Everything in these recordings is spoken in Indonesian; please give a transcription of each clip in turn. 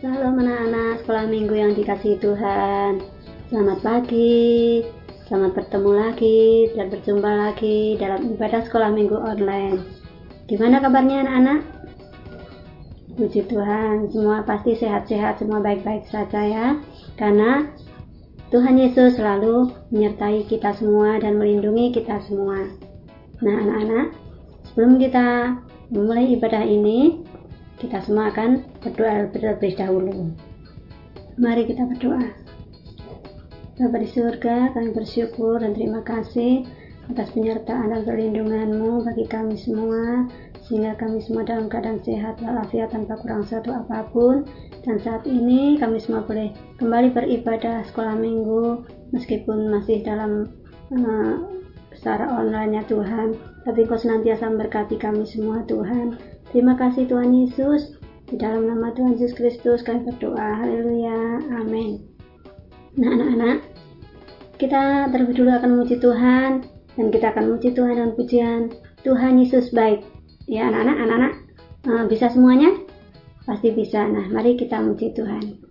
Shalom anak-anak sekolah minggu yang dikasihi Tuhan. Selamat pagi Selamat bertemu lagi dan berjumpa lagi dalam ibadah sekolah minggu online. Gimana kabarnya anak-anak? Puji Tuhan, semua pasti sehat-sehat, semua baik-baik saja ya. Karena Tuhan Yesus selalu menyertai kita semua dan melindungi kita semua. Nah anak-anak, sebelum kita memulai ibadah ini kita semua akan berdoa terlebih dahulu. Mari kita berdoa. Bapa di surga, kami bersyukur dan terima kasih atas penyertaan dan perlindunganmu bagi kami semua, sehingga kami semua dalam keadaan sehat walafiat tanpa kurang satu apa pun. Dan saat ini kami semua boleh kembali beribadah sekolah minggu, meskipun masih dalam uh, secara online ya Tuhan, tapi Kau senantiasa memberkati kami semua Tuhan. Terima kasih Tuhan Yesus. Di dalam nama Tuhan Yesus Kristus kami berdoa. Haleluya. Amin. Nah anak-anak, kita terlebih dulu akan memuji Tuhan dan kita akan memuji Tuhan dengan pujian Tuhan Yesus baik. Ya anak-anak, anak-anak eh, bisa semuanya? Pasti bisa. Nah, mari kita memuji Tuhan.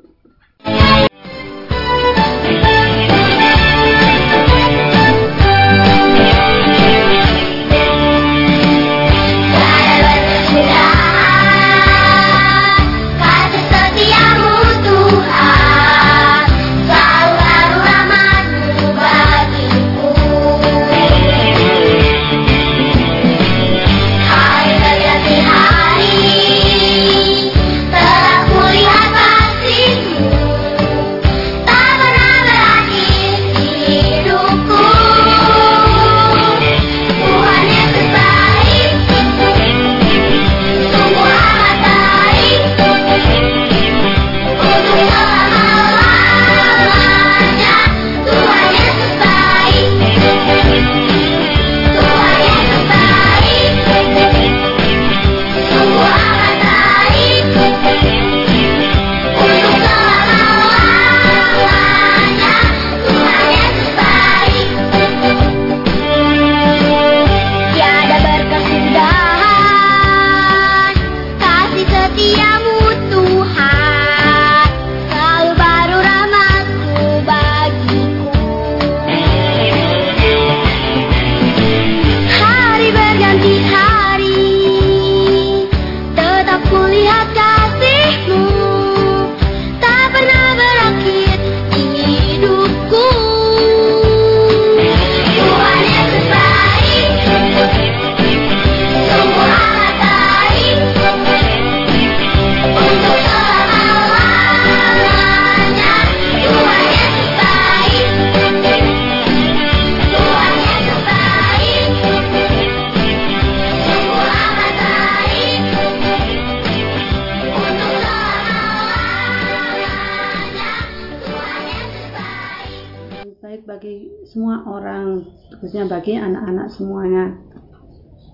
Khususnya bagi anak-anak semuanya.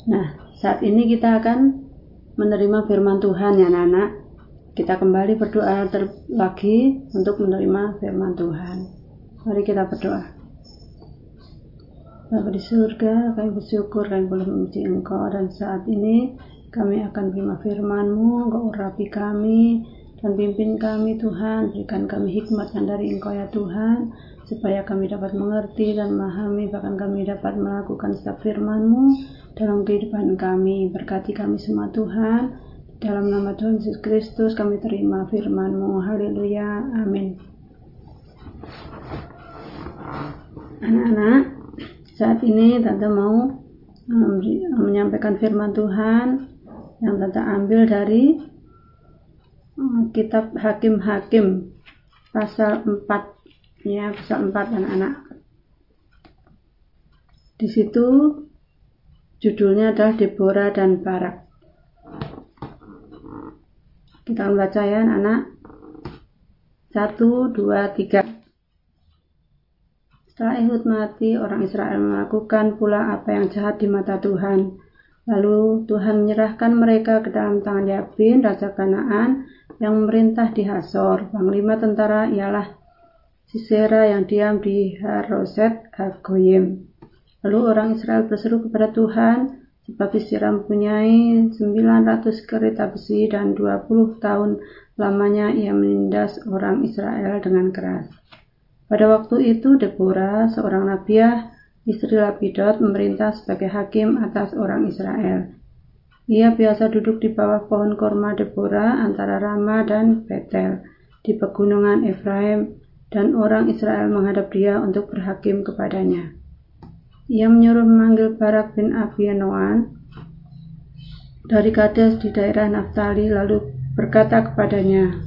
Nah, saat ini kita akan menerima firman Tuhan ya anak-anak. Kita kembali berdoa lagi untuk menerima firman Tuhan. Mari kita berdoa. Bapa di surga, kami bersyukur kami boleh memuji Engkau dan saat ini kami akan terima firman-Mu, Engkau urapi kami dan pimpin kami Tuhan, berikan kami hikmat yang dari Engkau ya Tuhan, supaya kami dapat mengerti dan memahami bahkan kami dapat melakukan setiap firman-Mu dalam kehidupan kami. Berkati kami semua Tuhan. Dalam nama Tuhan Yesus Kristus kami terima firman-Mu. Haleluya. Amin. Anak-anak, saat ini Tante mau um, menyampaikan firman Tuhan yang Tante ambil dari kitab Hakim-Hakim pasal 4 ya pasal 4 anak-anak. Di situ judulnya adalah Deborah dan Barak. Kita membaca ya anak-anak. Satu dua tiga. Setelah Ehud mati, orang Israel melakukan pula apa yang jahat di mata Tuhan. Lalu Tuhan menyerahkan mereka ke dalam tangan Yabin, Raja Kanaan, yang memerintah di Hasor. Panglima tentara ialah Sisera yang diam di Haroset Hagoyim. Lalu orang Israel berseru kepada Tuhan, sebab Sisera mempunyai 900 kereta besi dan 20 tahun lamanya ia menindas orang Israel dengan keras. Pada waktu itu Deborah, seorang nabiah, istri Lapidot, memerintah sebagai hakim atas orang Israel. Ia biasa duduk di bawah pohon korma Deborah antara Rama dan Betel di pegunungan Efraim dan orang Israel menghadap dia untuk berhakim kepadanya. Ia menyuruh memanggil Barak bin Abianoan dari Kades di daerah Naftali lalu berkata kepadanya,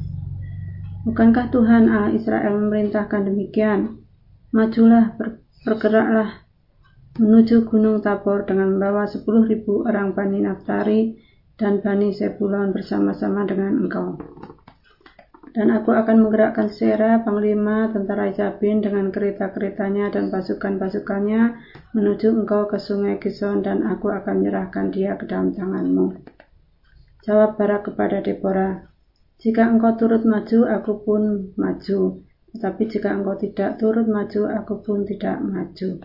Bukankah Tuhan Allah Israel memerintahkan demikian? Majulah, ber bergeraklah menuju Gunung Tabor dengan membawa sepuluh ribu orang Bani Naftali dan Bani Sebulon bersama-sama dengan engkau. Dan aku akan menggerakkan Sera, panglima tentara Jabin dengan kereta-keretanya dan pasukan-pasukannya menuju engkau ke sungai Gison dan aku akan menyerahkan dia ke dalam tanganmu. Jawab Barak kepada Deborah, jika engkau turut maju, aku pun maju. Tetapi jika engkau tidak turut maju, aku pun tidak maju.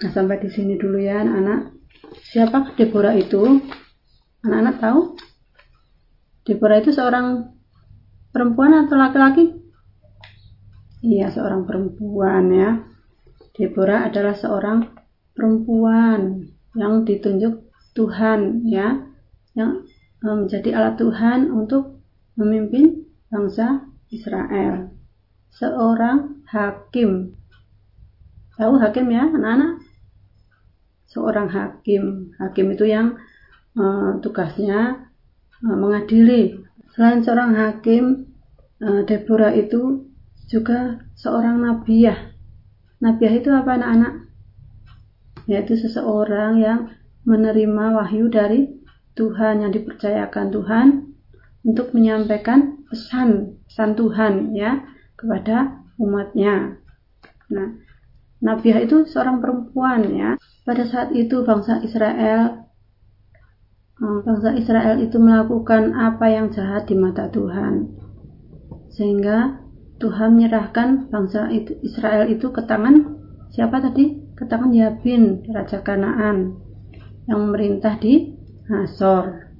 Nah, sampai di sini dulu ya anak-anak. Siapa Deborah itu? Anak-anak tahu? Deborah itu seorang perempuan atau laki-laki? Iya, seorang perempuan ya. Deborah adalah seorang perempuan yang ditunjuk Tuhan ya, yang eh, menjadi alat Tuhan untuk memimpin bangsa Israel. Seorang hakim. Tahu hakim ya, anak-anak? Seorang hakim. Hakim itu yang uh, tugasnya uh, mengadili Selain seorang hakim, eh, Deborah itu juga seorang nabiah. Nabiah itu apa anak-anak? Yaitu seseorang yang menerima wahyu dari Tuhan yang dipercayakan Tuhan untuk menyampaikan pesan pesan Tuhan ya kepada umatnya. Nah, Nabiah itu seorang perempuan ya. Pada saat itu bangsa Israel Hmm, bangsa Israel itu melakukan apa yang jahat di mata Tuhan. Sehingga Tuhan menyerahkan bangsa Israel itu ke tangan siapa tadi? Ke tangan Yabin, Raja Kanaan yang memerintah di Hasor.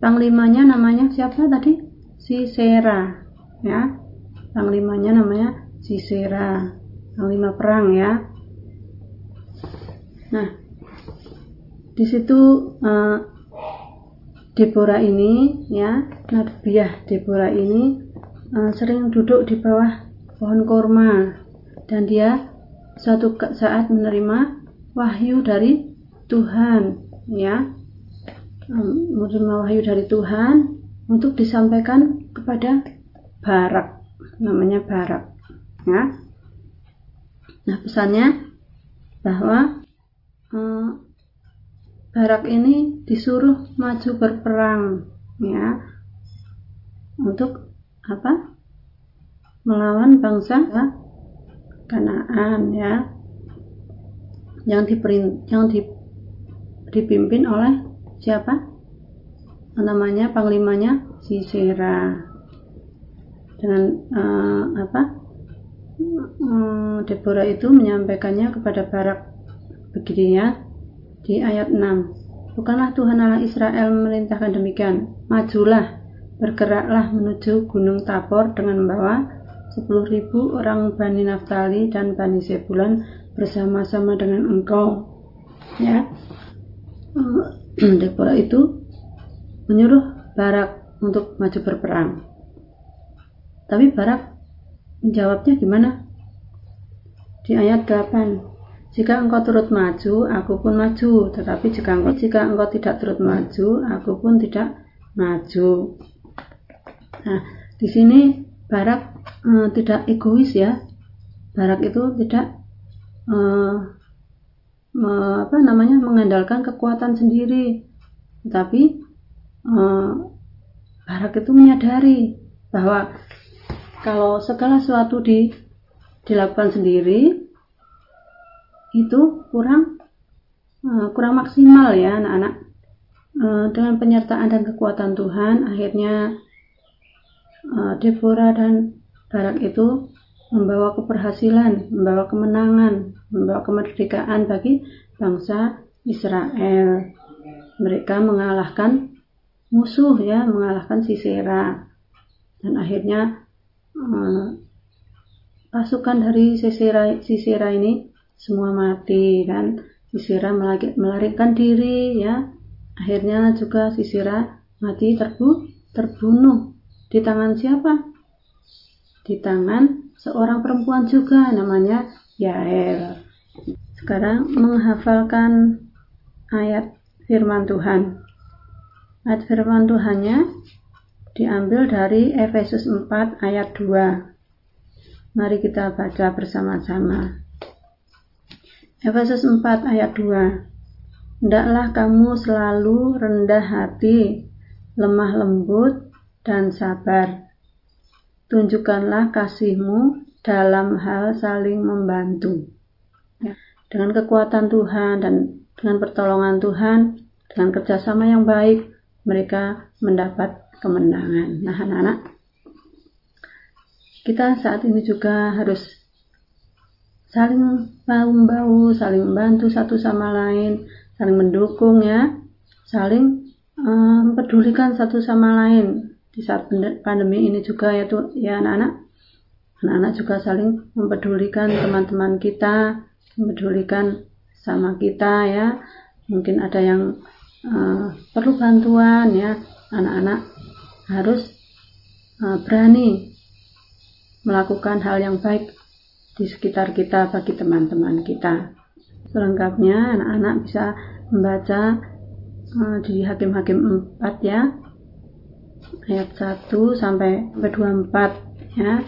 Panglimanya namanya siapa tadi? Sisera, ya. Panglimanya namanya Sisera, panglima perang ya. Nah, di situ uh, Deborah ini ya Nabiah Deborah ini uh, sering duduk di bawah pohon korma. Dan dia suatu saat menerima wahyu dari Tuhan ya. Menerima wahyu dari Tuhan untuk disampaikan kepada Barak namanya Barak ya nah pesannya bahwa uh, Barak ini disuruh maju berperang ya untuk apa? Melawan bangsa Kanaan ya yang diperin, yang di, dipimpin oleh siapa? Namanya panglimanya Sisera dengan uh, apa Deborah itu menyampaikannya kepada Barak begini ya di ayat 6. Bukanlah Tuhan Allah Israel memerintahkan demikian. Majulah, bergeraklah menuju Gunung Tabor dengan membawa 10.000 orang Bani Naftali dan Bani Sebulan bersama-sama dengan engkau. Ya. Deborah itu menyuruh Barak untuk maju berperang. Tapi Barak menjawabnya gimana? Di ayat 8 jika engkau turut maju, aku pun maju. Tetapi jika engkau, jika engkau tidak turut maju, aku pun tidak maju. Nah, di sini Barak eh, tidak egois ya. Barak itu tidak eh, apa namanya mengandalkan kekuatan sendiri, tetapi eh, Barak itu menyadari bahwa kalau segala sesuatu di dilakukan sendiri itu kurang uh, kurang maksimal ya anak-anak uh, dengan penyertaan dan kekuatan Tuhan akhirnya uh, Deborah dan Barak itu membawa keberhasilan, membawa kemenangan, membawa kemerdekaan bagi bangsa Israel. Mereka mengalahkan musuh ya, mengalahkan Sisera. Dan akhirnya eh, pasukan dari Sisera, Sisera ini semua mati dan Sisera melarikan diri ya. Akhirnya juga Sisera mati terbu, terbunuh di tangan siapa? Di tangan seorang perempuan juga namanya Yael. Sekarang menghafalkan ayat firman Tuhan. Ayat firman Tuhannya diambil dari Efesus 4 ayat 2. Mari kita baca bersama-sama. Efesus 4 ayat 2. Hendaklah kamu selalu rendah hati, lemah lembut, dan sabar. Tunjukkanlah kasihmu dalam hal saling membantu. Ya, dengan kekuatan Tuhan dan dengan pertolongan Tuhan, dengan kerjasama yang baik, mereka mendapat kemenangan. Nah, anak-anak, kita saat ini juga harus saling bau-bau, saling membantu satu sama lain, saling mendukung ya, saling um, mempedulikan satu sama lain di saat pandemi ini juga ya tuh ya anak-anak. Anak-anak juga saling mempedulikan teman-teman kita, mempedulikan sama kita ya mungkin ada yang uh, perlu bantuan ya anak-anak harus uh, berani melakukan hal yang baik di sekitar kita bagi teman-teman kita. Selengkapnya anak-anak bisa membaca uh, di Hakim-Hakim 4 ya. Ayat 1 sampai 24 ya.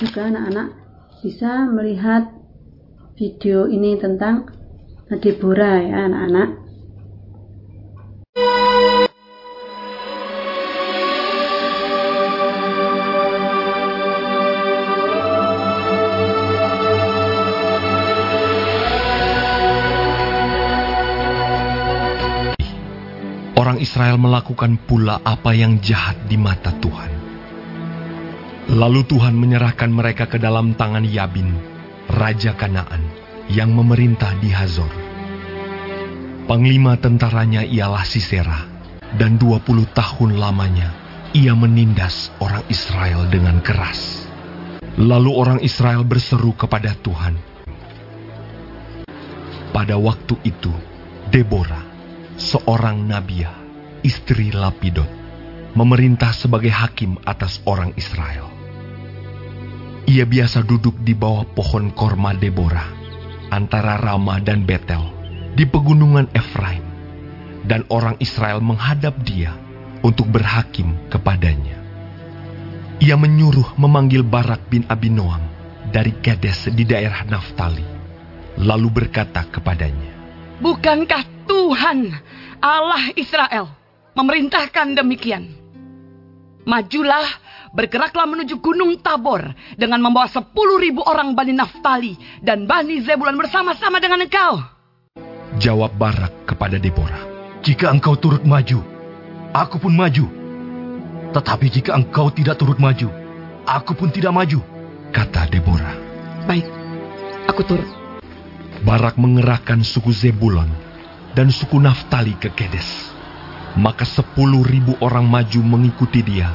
Juga anak-anak bisa melihat video ini tentang Deborah ya anak-anak. Israel melakukan pula apa yang jahat di mata Tuhan. Lalu Tuhan menyerahkan mereka ke dalam tangan Yabin, Raja Kanaan, yang memerintah di Hazor. Panglima tentaranya ialah Sisera, dan 20 tahun lamanya ia menindas orang Israel dengan keras. Lalu orang Israel berseru kepada Tuhan. Pada waktu itu, Deborah, seorang nabiah, istri Lapidot, memerintah sebagai hakim atas orang Israel. Ia biasa duduk di bawah pohon korma Deborah, antara Rama dan Betel di pegunungan Efraim, dan orang Israel menghadap dia untuk berhakim kepadanya. Ia menyuruh memanggil Barak bin Abinoam dari Kades di daerah Naftali, lalu berkata kepadanya, Bukankah Tuhan Allah Israel memerintahkan demikian? Majulah, bergeraklah menuju Gunung Tabor dengan membawa sepuluh ribu orang Bani Naftali dan Bani Zebulon bersama-sama dengan engkau. Jawab Barak kepada Deborah. Jika engkau turut maju, aku pun maju. Tetapi jika engkau tidak turut maju, aku pun tidak maju. Kata Deborah. Baik, aku turut. Barak mengerahkan suku Zebulon dan suku Naftali ke Kedes. Maka sepuluh ribu orang maju mengikuti dia.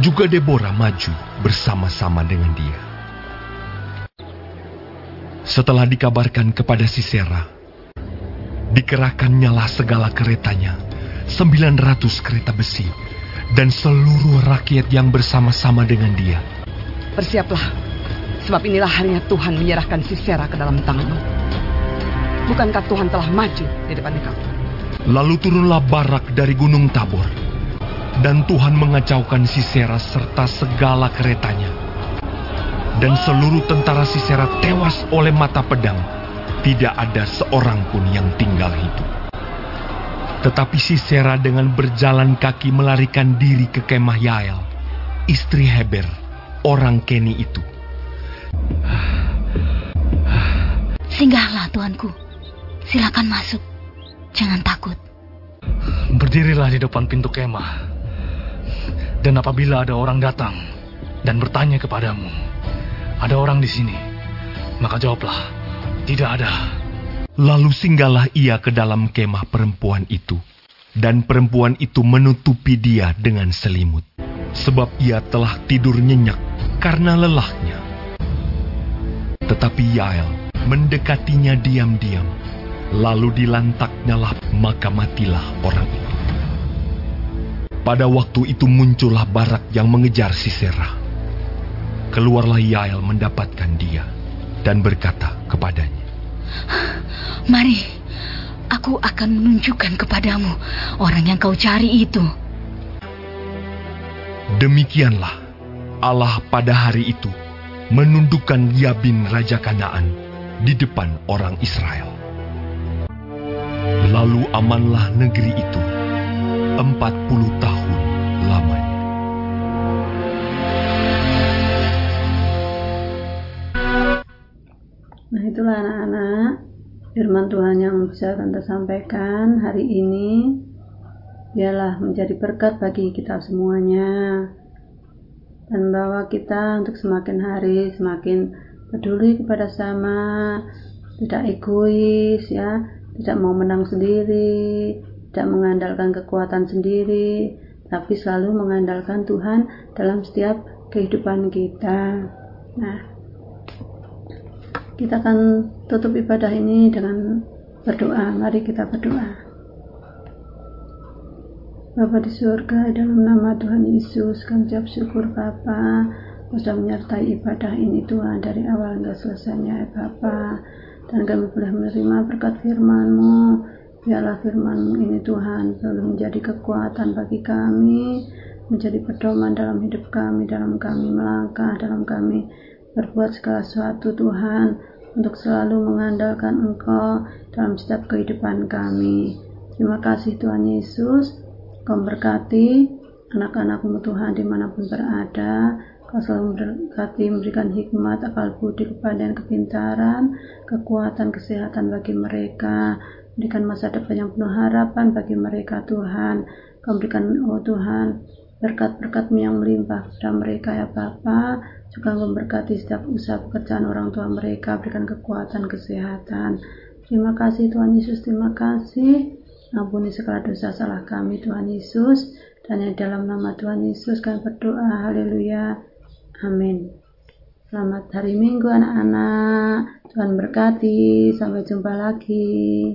Juga Deborah maju bersama-sama dengan dia. Setelah dikabarkan kepada Sisera, Dikerahkannyalah segala keretanya, 900 kereta besi, dan seluruh rakyat yang bersama-sama dengan dia. Bersiaplah, sebab inilah harinya Tuhan menyerahkan Sisera ke dalam tanganmu. Bukankah Tuhan telah maju di depan engkau? Lalu turunlah Barak dari gunung Tabor, dan Tuhan mengacaukan Sisera serta segala keretanya. Dan seluruh tentara Sisera tewas oleh mata pedang tidak ada seorang pun yang tinggal hidup. Tetapi Sisera dengan berjalan kaki melarikan diri ke kemah Yael, istri Heber, orang Keni itu. Singgahlah Tuanku, silakan masuk, jangan takut. Berdirilah di depan pintu kemah. Dan apabila ada orang datang dan bertanya kepadamu, ada orang di sini, maka jawablah, tidak ada. Lalu singgahlah ia ke dalam kemah perempuan itu, dan perempuan itu menutupi dia dengan selimut, sebab ia telah tidur nyenyak karena lelahnya. Tetapi Yael mendekatinya diam-diam, lalu dilantaknyalah maka matilah orang itu. Pada waktu itu muncullah Barak yang mengejar Sisera. Keluarlah Yael mendapatkan dia dan berkata kepadanya, Mari, aku akan menunjukkan kepadamu orang yang kau cari itu. Demikianlah Allah pada hari itu menundukkan Yabin Raja Kanaan di depan orang Israel. Lalu amanlah negeri itu. Empat puluh tahun lamanya. Nah itulah anak-anak firman Tuhan yang bisa Tante sampaikan hari ini. Biarlah menjadi berkat bagi kita semuanya. Dan bawa kita untuk semakin hari semakin peduli kepada sama tidak egois ya tidak mau menang sendiri tidak mengandalkan kekuatan sendiri tapi selalu mengandalkan Tuhan dalam setiap kehidupan kita nah kita akan tutup ibadah ini dengan berdoa. Mari kita berdoa. Bapa di surga, dalam nama Tuhan Yesus, kami ucap syukur Bapa, sudah menyertai ibadah ini Tuhan dari awal hingga selesainya ya Bapa. Dan kami boleh menerima berkat firman-Mu. Biarlah firman-Mu ini Tuhan selalu menjadi kekuatan bagi kami, menjadi pedoman dalam hidup kami, dalam kami melangkah, dalam kami berbuat segala sesuatu Tuhan untuk selalu mengandalkan Engkau dalam setiap kehidupan kami. Terima kasih Tuhan Yesus, Kau berkati anak-anakmu Tuhan di mana pun berada, Kau selalu memberikan hikmat, akal budi, kepada kepintaran, kekuatan, kesehatan bagi mereka, berikan masa depan yang penuh harapan bagi mereka Tuhan. Kau berikan, oh Tuhan, berkat-berkatmu yang melimpah kepada mereka ya Bapa. Juga memberkati setiap usaha pekerjaan orang tua mereka. Berikan kekuatan kesehatan. Terima kasih Tuhan Yesus terima kasih. Ampuni segala dosa salah kami Tuhan Yesus. Dan yang dalam nama Tuhan Yesus kami berdoa. Haleluya amin. Selamat hari minggu anak-anak. Tuhan berkati. Sampai jumpa lagi